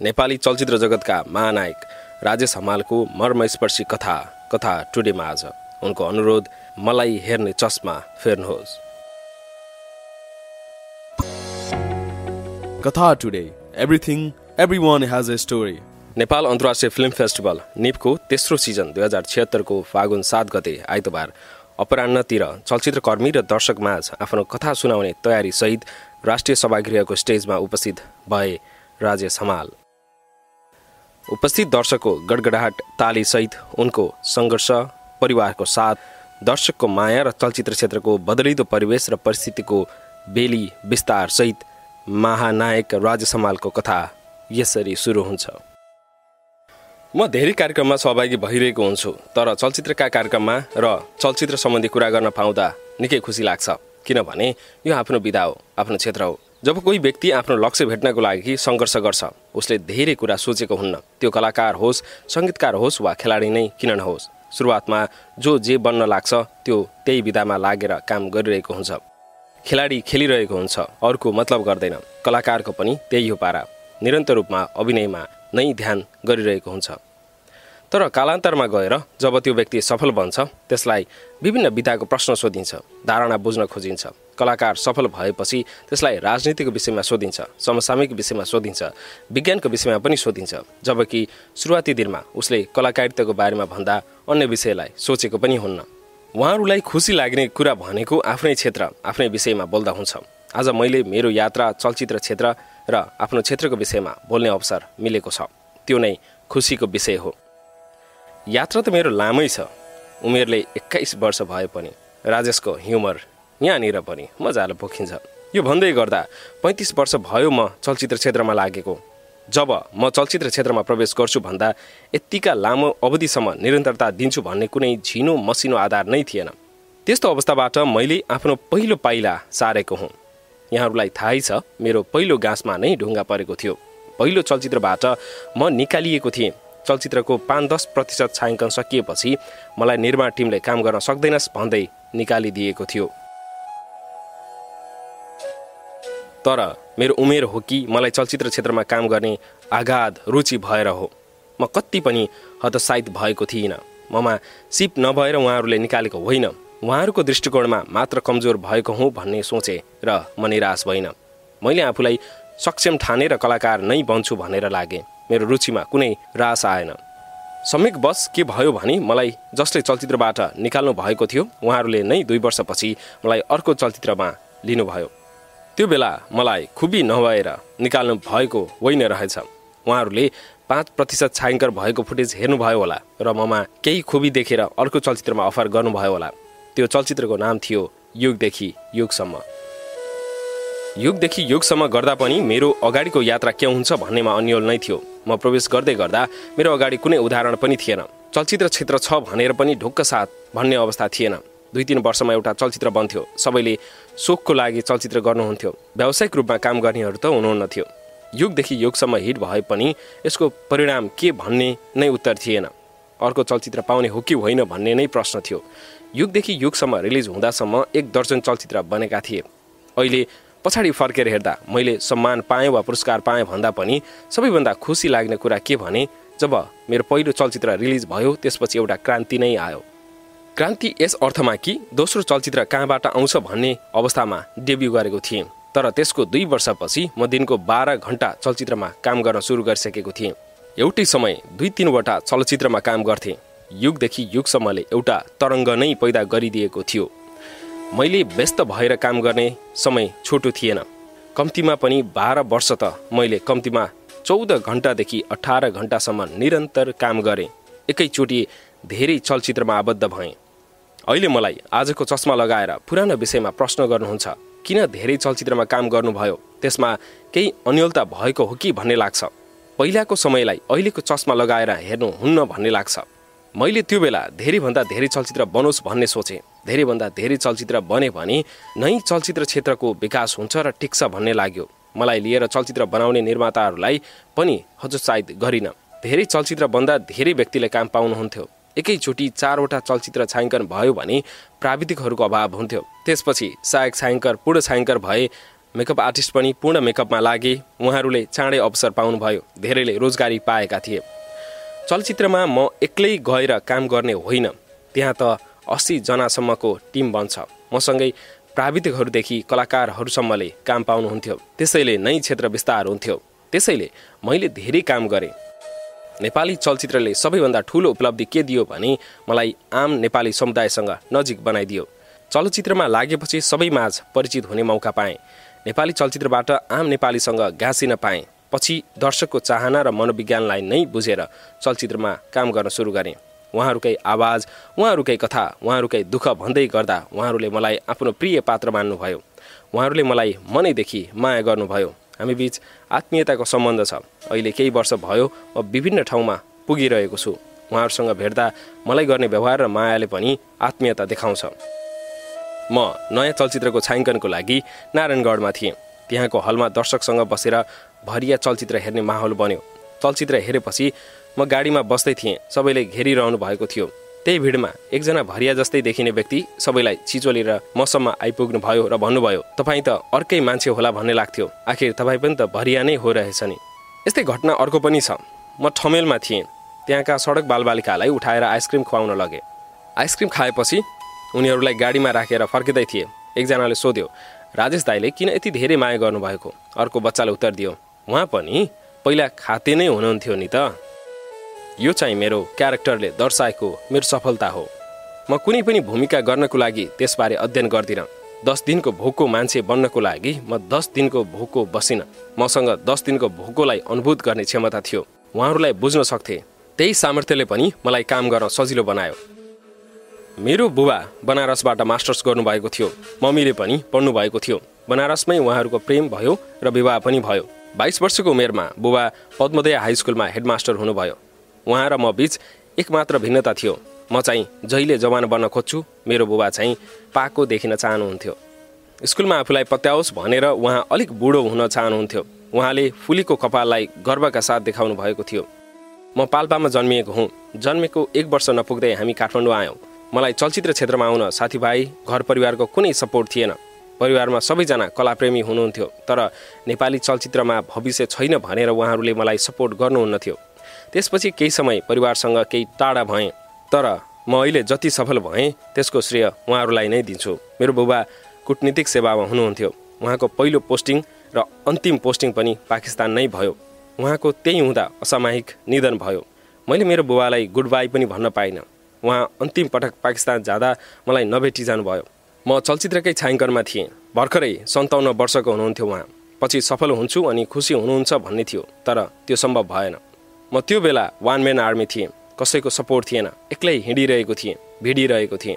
नेपाली चलचित्र जगतका महानायक राजेश हमालको मर्मस्पर्शी कथा कथा टुडेमा आज। उनको अनुरोध मलाई हेर्ने चस्मा फेर्नुहोस्। कथा today everything everyone has a story Nepal अन्तर्राष्ट्रिय फिल्म फेस्टिभल निपको तेस्रो सिजन दुई हजार छिहत्तरको फागुन सात गते आइतबार अपरान्नतिर चलचित्र कर्मी र दर्शकमाझ आफ्नो कथा सुनाउने तयारीसहित राष्ट्रिय सभागृहको स्टेजमा उपस्थित भए राजेश हमाल। उपस्थित दर्शकको गडगडाहट तालीसहित उनको सङ्घर्ष परिवारको साथ दर्शकको माया र चलचित्र क्षेत्रको बदलिदो परिवेश र परिस्थितिको बेली विस्तारसहित महानायक राजेश हमालको कथा यसरी सुरु हुन्छ। म धेरै कार्यक्रममा सहभागी भइरहेको हुन्छु तर चलचित्रका कार्यक्रममा र चलचित्र सम्बन्धी कुरा गर्न पाउँदा निकै खुसी लाग्छ किनभने यो आफ्नो विधा हो आफ्नो क्षेत्र हो। जब कोही व्यक्ति आफ्नो लक्ष्य भेट्नको लागि सङ्घर्ष गर्छ उसले धेरै कुरा सोचेको हुन्न। त्यो कलाकार होस् सङ्गीतकार होस् वा खेलाडी नै किन नहोस् सुरुवातमा जो जे बन्न लाग्छ त्यो त्यही विधामा लागेर काम गरिरहेको हुन्छ। खेलाडी खेलिरहेको हुन्छ अर्को मतलब गर्दैन। कलाकारको पनि त्यही हो पारा। निरन्तर रूपमा अभिनयमा नै ध्यान गरिरहेको हुन्छ। तर कालान्तरमा गएर जब त्यो व्यक्ति सफल बन्छ त्यसलाई विभिन्न विधाको प्रश्न सोधिन्छ धारणा बुझ्न खोजिन्छ। कलाकार सफल भएपछि त्यसलाई राजनीतिको विषयमा सोधिन्छ समसामयिक विषयमा सोधिन्छ विज्ञानको विषयमा पनि सोधिन्छ जबकि सुरुवाती दिनमा उसले कलाकारिताको बारेमा भन्दा अन्य विषयलाई सोचेको पनि हुन्न। उहाँहरूलाई खुसी लाग्ने कुरा भनेको आफ्नै क्षेत्र आफ्नै विषयमा बोल्दा हुन्छ। आज मैले मेरो यात्रा चलचित्र क्षेत्र र आफ्नो क्षेत्रको विषयमा बोल्ने अवसर मिलेको छ। त्यो नै खुसीको विषय हो। यात्रा त मेरो लामै छ। उमेरले एक्काइस वर्ष भए पनि राजेशको ह्युमर यहाँनिर पनि मजाले पोखिन्छ। यो भन्दै गर्दा पैँतिस वर्ष भयो म चलचित्र क्षेत्रमा लागेको। जब म चलचित्र क्षेत्रमा प्रवेश गर्छु भन्दा यत्तिका लामो अवधिसम्म निरन्तरता दिन्छु भन्ने कुनै झिनो मसिनो आधार नै थिएन। त्यस्तो अवस्थाबाट मैले आफ्नो पहिलो पाइला सारेको हुँ। यहाँहरूलाई थाहै छ मेरो पहिलो गाँसमा नै ढुङ्गा परेको थियो। पहिलो चलचित्रबाट म निकालिएको थिएँ। चलचित्रको पाँच दस प्रतिशत छायाङ्कन सकिएपछि मलाई निर्माण टिमले काम गर्न सक्दैनस् भन्दै निकालिदिएको थियो। तर मेरो उमेर हो कि मलाई चलचित्र क्षेत्रमा काम गर्ने आघात रुचि भएर हो। म कति पनि हतोत्साहित भएको थिइनँ। ममा सिप नभएर उहाँहरूले निकालेको होइन। उहाँहरूको दृष्टिकोणमा मात्र कमजोर भएको हुँ भन्ने सोचे र म निराश भइन। मैले आफूलाई सक्षम ठानेर कलाकार नै बन्छु भनेर लागेँ। मेरो रुचिमा कुनै रास आएन। समिक बस के भयो भने मलाई जसले चलचित्रबाट निकाल्नु भएको थियो उहाँहरूले नै दुई वर्षपछि मलाई अर्को चलचित्रमा लिनुभयो। त्यो बेला मलाई खुबी नभएर निकाल्नु भएको होइन रहेछ। उहाँहरूले पाँच प्रतिशत छायाङ्कर भएको फुटेज हेर्नुभयो होला र ममा केही खुबी देखेर अर्को चलचित्रमा अफर गर्नुभयो होला। त्यो चलचित्रको नाम थियो युगदेखि युगसम्म। युगदेखि युगसम्म गर्दा पनि मेरो अगाडिको यात्रा के हुन्छ भन्नेमा अन्यल नै थियो। म प्रवेश गर्दै गर्दा मेरो अगाडि कुनै उदाहरण पनि थिएन। चलचित्र क्षेत्र छ भनेर पनि ढुक्क साथ भन्ने अवस्था थिएन। दुई तिन वर्षमा एउटा चलचित्र बन्थ्यो। सबैले सोखको लागि चलचित्र गर्नुहुन्थ्यो। व्यावसायिक रूपमा काम गर्नेहरू त हुनुहुन्न थियो। युगदेखि युगसम्म हिट भए पनि यसको परिणाम के भन्ने नै उत्तर थिएन। अर्को चलचित्र पाउने हो कि होइन भन्ने नै प्रश्न थियो। युगदेखि युगसम्म रिलिज हुँदासम्म एक दर्जन चलचित्र बनेका थिए। अहिले पछाडि फर्केर हेर्दा मैले सम्मान पाएँ वा पुरस्कार पाएँ भन्दा पनि सबैभन्दा खुसी लाग्ने कुरा के भने जब मेरो पहिलो चलचित्र रिलिज भयो त्यसपछि एउटा क्रान्ति नै आयो। क्रान्ति यस अर्थमा कि दोस्रो चलचित्र कहाँबाट आउँछ भन्ने अवस्थामा डेब्यू गरेको थिएँ। तर त्यसको दुई वर्षपछि म दिनको बाह्र घन्टा चलचित्रमा काम गर्न सुरु गरिसकेको थिएँ। एउटै समय दुई तिनवटा चलचित्रमा काम गर्थेँ। युगदेखि युगसम्मले एउटा तरङ्ग नै पैदा गरिदिएको थियो। मैले व्यस्त भएर काम गर्ने समय छोटो थिएन। कम्तीमा पनि बाह्र वर्ष त मैले कम्तीमा चौध घन्टादेखि अठार घन्टासम्म निरन्तर काम गरेँ। एकैचोटि धेरै चलचित्रमा आबद्ध भएँ। अहिले मलाई आजको चस्मा लगाएर पुरानो विषयमा प्रश्न गर्नुहुन्छ किन धेरै चलचित्रमा काम गर्नुभयो? त्यसमा केही अन्यलता भएको हो कि भन्ने लाग्छ। पहिलाको समयलाई अहिलेको चस्मा लगाएर हेर्नुहुन्न भन्ने लाग्छ। मैले त्यो बेला धेरैभन्दा धेरै चलचित्र बनोस् भन्ने सोचेँ। धेरैभन्दा धेरै चलचित्र बने भने नै चलचित्र क्षेत्रको विकास हुन्छ र टिक्छ भन्ने लाग्यो। मलाई लिएर चलचित्र बनाउने निर्माताहरूलाई पनि हतोत्साहित गरिन। धेरै चलचित्र बन्दा धेरै व्यक्तिले काम पाउनुहुन्थ्यो। एकैचोटि चारवटा चलचित्र छायाङ्कन भयो भने प्राविधिकहरूको अभाव हुन्थ्यो। त्यसपछि सहायक छायाङ्कर पूर्ण छायाङ्कर भए मेकअप आर्टिस्ट पनि पूर्ण मेकअपमा लागे। उहाँहरूले चाँडै अवसर पाउनुभयो। धेरैले रोजगारी पाएका थिए। चलचित्रमा म एक्लै गएर काम गर्ने होइन। त्यहाँ त अस्सीजनासम्मको टिम बन्छ। मसँगै प्राविधिकहरूदेखि कलाकारहरूसम्मले काम पाउनुहुन्थ्यो। त्यसैले नै क्षेत्र विस्तार हुन्थ्यो। त्यसैले मैले धेरै काम गरेँ। नेपाली चलचित्रले सबैभन्दा ठुलो उपलब्धि के दियो भने मलाई आम नेपाली समुदायसँग नजिक बनाइदियो। चलचित्रमा लागेपछि सबै माझ परिचित हुने मौका पाएँ। नेपाली चलचित्रबाट आम नेपालीसँग घाँसिन पाएँ। पछि दर्शकको चाहना र मनोविज्ञानलाई नै बुझेर चलचित्रमा काम गर्न सुरु गरेँ। उहाँहरूकै आवाज उहाँहरूकै कथा उहाँहरूकै दुःख भन्दै गर्दा उहाँहरूले मलाई आफ्नो प्रिय पात्र मान्नुभयो। उहाँहरूले मलाई मनैदेखि माया गर्नुभयो। हामी बिच आत्मीयताको सम्बन्ध छ। अहिले केही वर्ष भयो म विभिन्न ठाउँमा पुगिरहेको छु। उहाँहरूसँग भेट्दा मलाई गर्ने व्यवहार र मायाले पनि आत्मीयता देखाउँछ। म नयाँ चलचित्रको छायाङ्कनको लागि नारायणगढमा थिएँ। त्यहाँको हलमा दर्शकसँग बसेर भरिया चलचित्र हेर्ने माहौल बन्यो। चलचित्र हेरेपछि म गाडीमा बस्दै थिएँ। सबैले घेरिरहनु भएको थियो। त्यही भिडमा एकजना भरिया जस्तै देखिने व्यक्ति सबैलाई छिचोलेर मसम्म आइपुग्नु भयो र भन्नुभयो तपाईँ त अर्कै मान्छे होला भन्ने लाग्थ्यो। आखिर तपाईँ पनि त भरिया नै हो रहेछ नि। यस्तै घटना अर्को पनि छ। म ठमेलमा थिएँ। त्यहाँका सडक बालबालिकालाई उठाएर आइसक्रिम खुवाउन लगे। आइसक्रिम खाएपछि उनीहरूलाई गाडीमा राखेर फर्किँदै थिए। एकजनाले सोध्यो राजेश दाईले किन यति धेरै माया गर्नुभएको? अर्को बच्चाले उत्तर दियो उहाँ पनि पहिला खाते नै हुनुहुन्थ्यो नि त। यो चाहिँ मेरो क्यारेक्टरले दर्शाएको मेरो सफलता हो। म कुनै पनि भूमिका गर्नको लागि त्यसबारे अध्ययन गर्दिनँ। दस दिनको भोको मान्छे बन्नको लागि म दस दिनको भोको बसिनँ। मसँग दस दिनको भोकोलाई अनुभूत गर्ने क्षमता थियो। उहाँहरूलाई बुझ्न सक्थे। त्यही सामर्थ्यले पनि मलाई काम गर्न सजिलो बनायो। मेरो बुबा बनारसबाट मास्टर्स गर्नुभएको थियो। मम्मीले पनि पढ्नु भएको थियो। बनारसमै उहाँहरूको प्रेम भयो र विवाह पनि भयो। बाइस वर्षको उमेरमा बुबा पद्मोदय हाई स्कुलमा हेडमास्टर हुनुभयो। उहाँ र म बिच एक मात्र भिन्नता थियो। म चाहिँ जहिले जवान बन्न खोज्छु मेरो बुबा चाहिँ पाको देखिन चाहनुहुन्थ्यो। स्कुलमा आफूलाई पत्याओस् भनेर उहाँ अलिक बुढो हुन चाहनुहुन्थ्यो। उहाँले फुलीको कपाललाई गर्वका साथ देखाउनु भएको थियो। म पाल्पामा जन्मिएको हुँ। जन्मेको एक वर्ष नपुग्दै हामी काठमाडौँ आयौँ। मलाई चलचित्र क्षेत्रमा आउन साथीभाइ घर परिवारको कुनै सपोर्ट थिएन। परिवारमा सबैजना कलाप्रेमी हुनुहुन्थ्यो तर नेपाली चलचित्रमा भविष्य छैन भनेर उहाँहरूले मलाई सपोर्ट गर्नुहुन्न थियो त्यसपछि केही समय परिवारसँग केही टाढा भएँ तर म अहिले जति सफल भएँ त्यसको श्रेय उहाँहरूलाई नै दिन्छु। मेरो बुबा कुटनीतिक सेवामा हुनुहुन्थ्यो। उहाँको पहिलो पोस्टिङ र अन्तिम पोस्टिङ पनि पाकिस्तान नै भयो। उहाँको त्यही हुँदा असामायिक निधन भयो। मैले मेरो बुबालाई गुड बाई पनि भन्न पाइनँ। उहाँ अन्तिम पटक पाकिस्तान जाँदा मलाई नभेटी जानुभयो। म चलचित्रकै छायाङ्कनमा थिएँ। भर्खरै सन्ताउन्न वर्षको हुनुहुन्थ्यो उहाँ। पछि सफल हुन्छु अनि खुसी हुनुहुन्छ भन्ने थियो तर त्यो सम्भव भएन। म त्यो बेला वान म्यान आर्मी थिएँ। कसैको सपोर्ट थिएन। एक्लै हिँडिरहेको थिएँ भिडिरहेको थिएँ।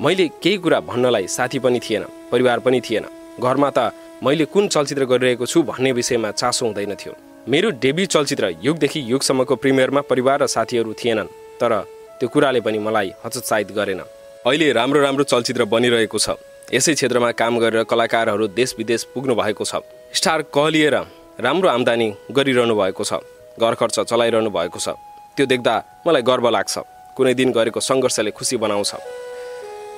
मैले केही कुरा भन्नलाई साथी पनि थिएन परिवार पनि थिएन। घरमा त मैले कुन चलचित्र गरिरहेको छु भन्ने विषयमा चासो हुँदैन थियो। मेरो डेब्यु चलचित्र युगदेखि युगसम्मको प्रिमियरमा परिवार र साथीहरू थिएनन् तर त्यो कुराले पनि मलाई हतोत्साहित गरेन। अहिले राम्रो राम्रो चलचित्र बनिरहेको छ। यसै क्षेत्रमा काम गरेर कलाकारहरू देश विदेश पुग्नु भएको छ। स्टार कहलिएर राम्रो आम्दानी गरिरहनु भएको छ। घर खर्च चलाइरहनु भएको छ। त्यो देख्दा मलाई गर्व लाग्छ। कुनै दिन गरेको सङ्घर्षले खुसी बनाउँछ।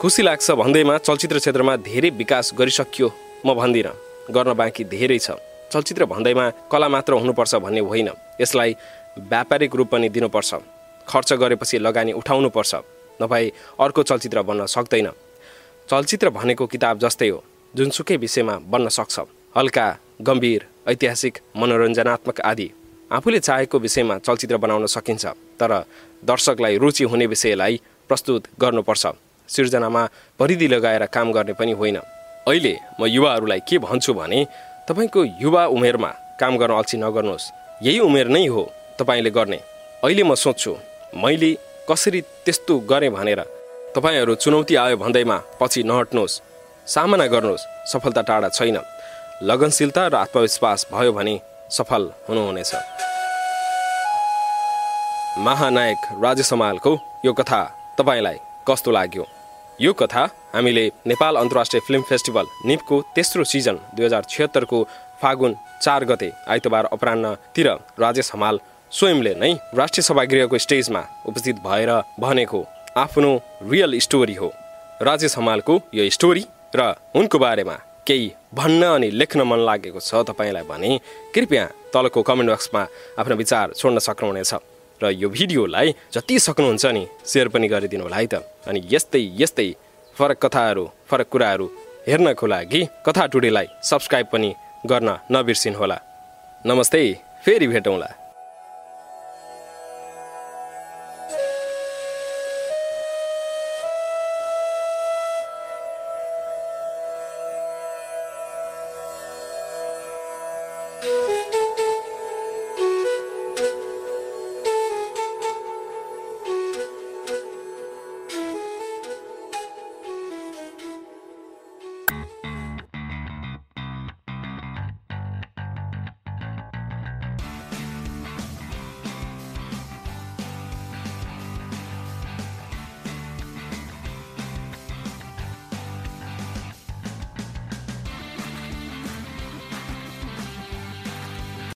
खुसी लाग्छ भन्दैमा चलचित्र क्षेत्रमा धेरै विकास गरिसकियो म भन्दिनँ। गर्न बाँकी धेरै छ। चलचित्र भन्दैमा कला मात्र हुनुपर्छ भन्ने होइन। यसलाई व्यापारिक रूप पनि दिनुपर्छ। खर्च गरेपछि लगानी उठाउनुपर्छ। नभए अर्को चलचित्र बन्न सक्दैन। चलचित्र भनेको किताब जस्तै हो। जुनसुकै विषयमा बन्न सक्छ। हल्का गम्भीर ऐतिहासिक मनोरञ्जनात्मक आदि। आफूले चाहेको विषयमा चलचित्र बनाउन सकिन्छ तर दर्शकलाई रुचि हुने विषयलाई प्रस्तुत गर्नुपर्छ। सिर्जनामा परिधि लगाएर काम गर्ने पनि होइन। अहिले म युवाहरूलाई के भन्छु भने तपाईँको युवा उमेरमा काम गर्न अल्छी नगर्नुहोस्। यही उमेर नै हो तपाईँले गर्ने। अहिले म सोध्छु मैले कसरी त्यस्तो गरेँ भनेर? तपाईँहरू चुनौती आयो भन्दैमा पछि नहट्नुहोस्। सामना गर्नुहोस् सफलता टाढा छैन। लगनशीलता र आत्मविश्वास भयो भने सफल हुनुहुनेछ। महानायक राजेश हमालको यो कथा तपाईँलाई कस्तो लाग्यो? यो कथा हामीले नेपाल अन्तर्राष्ट्रिय फिल्म फेस्टिभल निपको तेस्रो सिजन दुई हजार छिहत्तरको फागुन चार गते आइतबार अपरान्नतिर राजेश हमाल स्वयंले नै राष्ट्रिय सभागृहको स्टेजमा उपस्थित भएर भनेको आफ्नो रियल स्टोरी हो। राजेश हमालको यो स्टोरी र उनको बारेमा केही भन्न अनि लेख्न मन लागेको छ तपाईँलाई भने कृपया तलको कमेन्ट बक्समा आफ्नो विचार छोड्न सक्नुहुनेछ। र यो भिडियोलाई जति सक्नुहुन्छ नि सेयर पनि गरिदिनु होला है त। अनि यस्तै यस्तै फरक कथाहरू फरक कुराहरू हेर्नको लागि कथा टुडेलाई सब्सक्राइब पनि गर्न नबिर्सिनुहोला। नमस्ते फेरि भेटौँला।